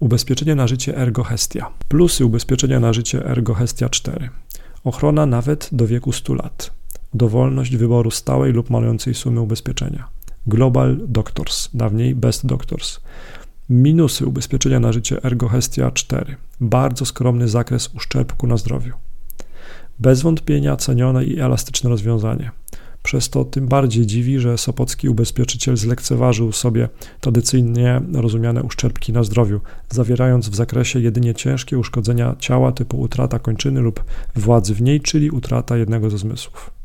Ubezpieczenie na życie Ergo Hestia. Plusy ubezpieczenia na życie Ergo Hestia 4. Ochrona nawet do wieku 100 lat. Dowolność wyboru stałej lub malującej sumy ubezpieczenia. Global Doctors, dawniej Best Doctors. Minusy ubezpieczenia na życie Ergo Hestia 4. Bardzo skromny zakres uszczerbku na zdrowiu. Bez wątpienia cenione i elastyczne rozwiązanie. Przez to tym bardziej dziwi, że sopocki ubezpieczyciel zlekceważył sobie tradycyjnie rozumiane uszczerbki na zdrowiu, zawierając w zakresie jedynie ciężkie uszkodzenia ciała typu utrata kończyny lub władzy w niej, czyli utrata jednego ze zmysłów.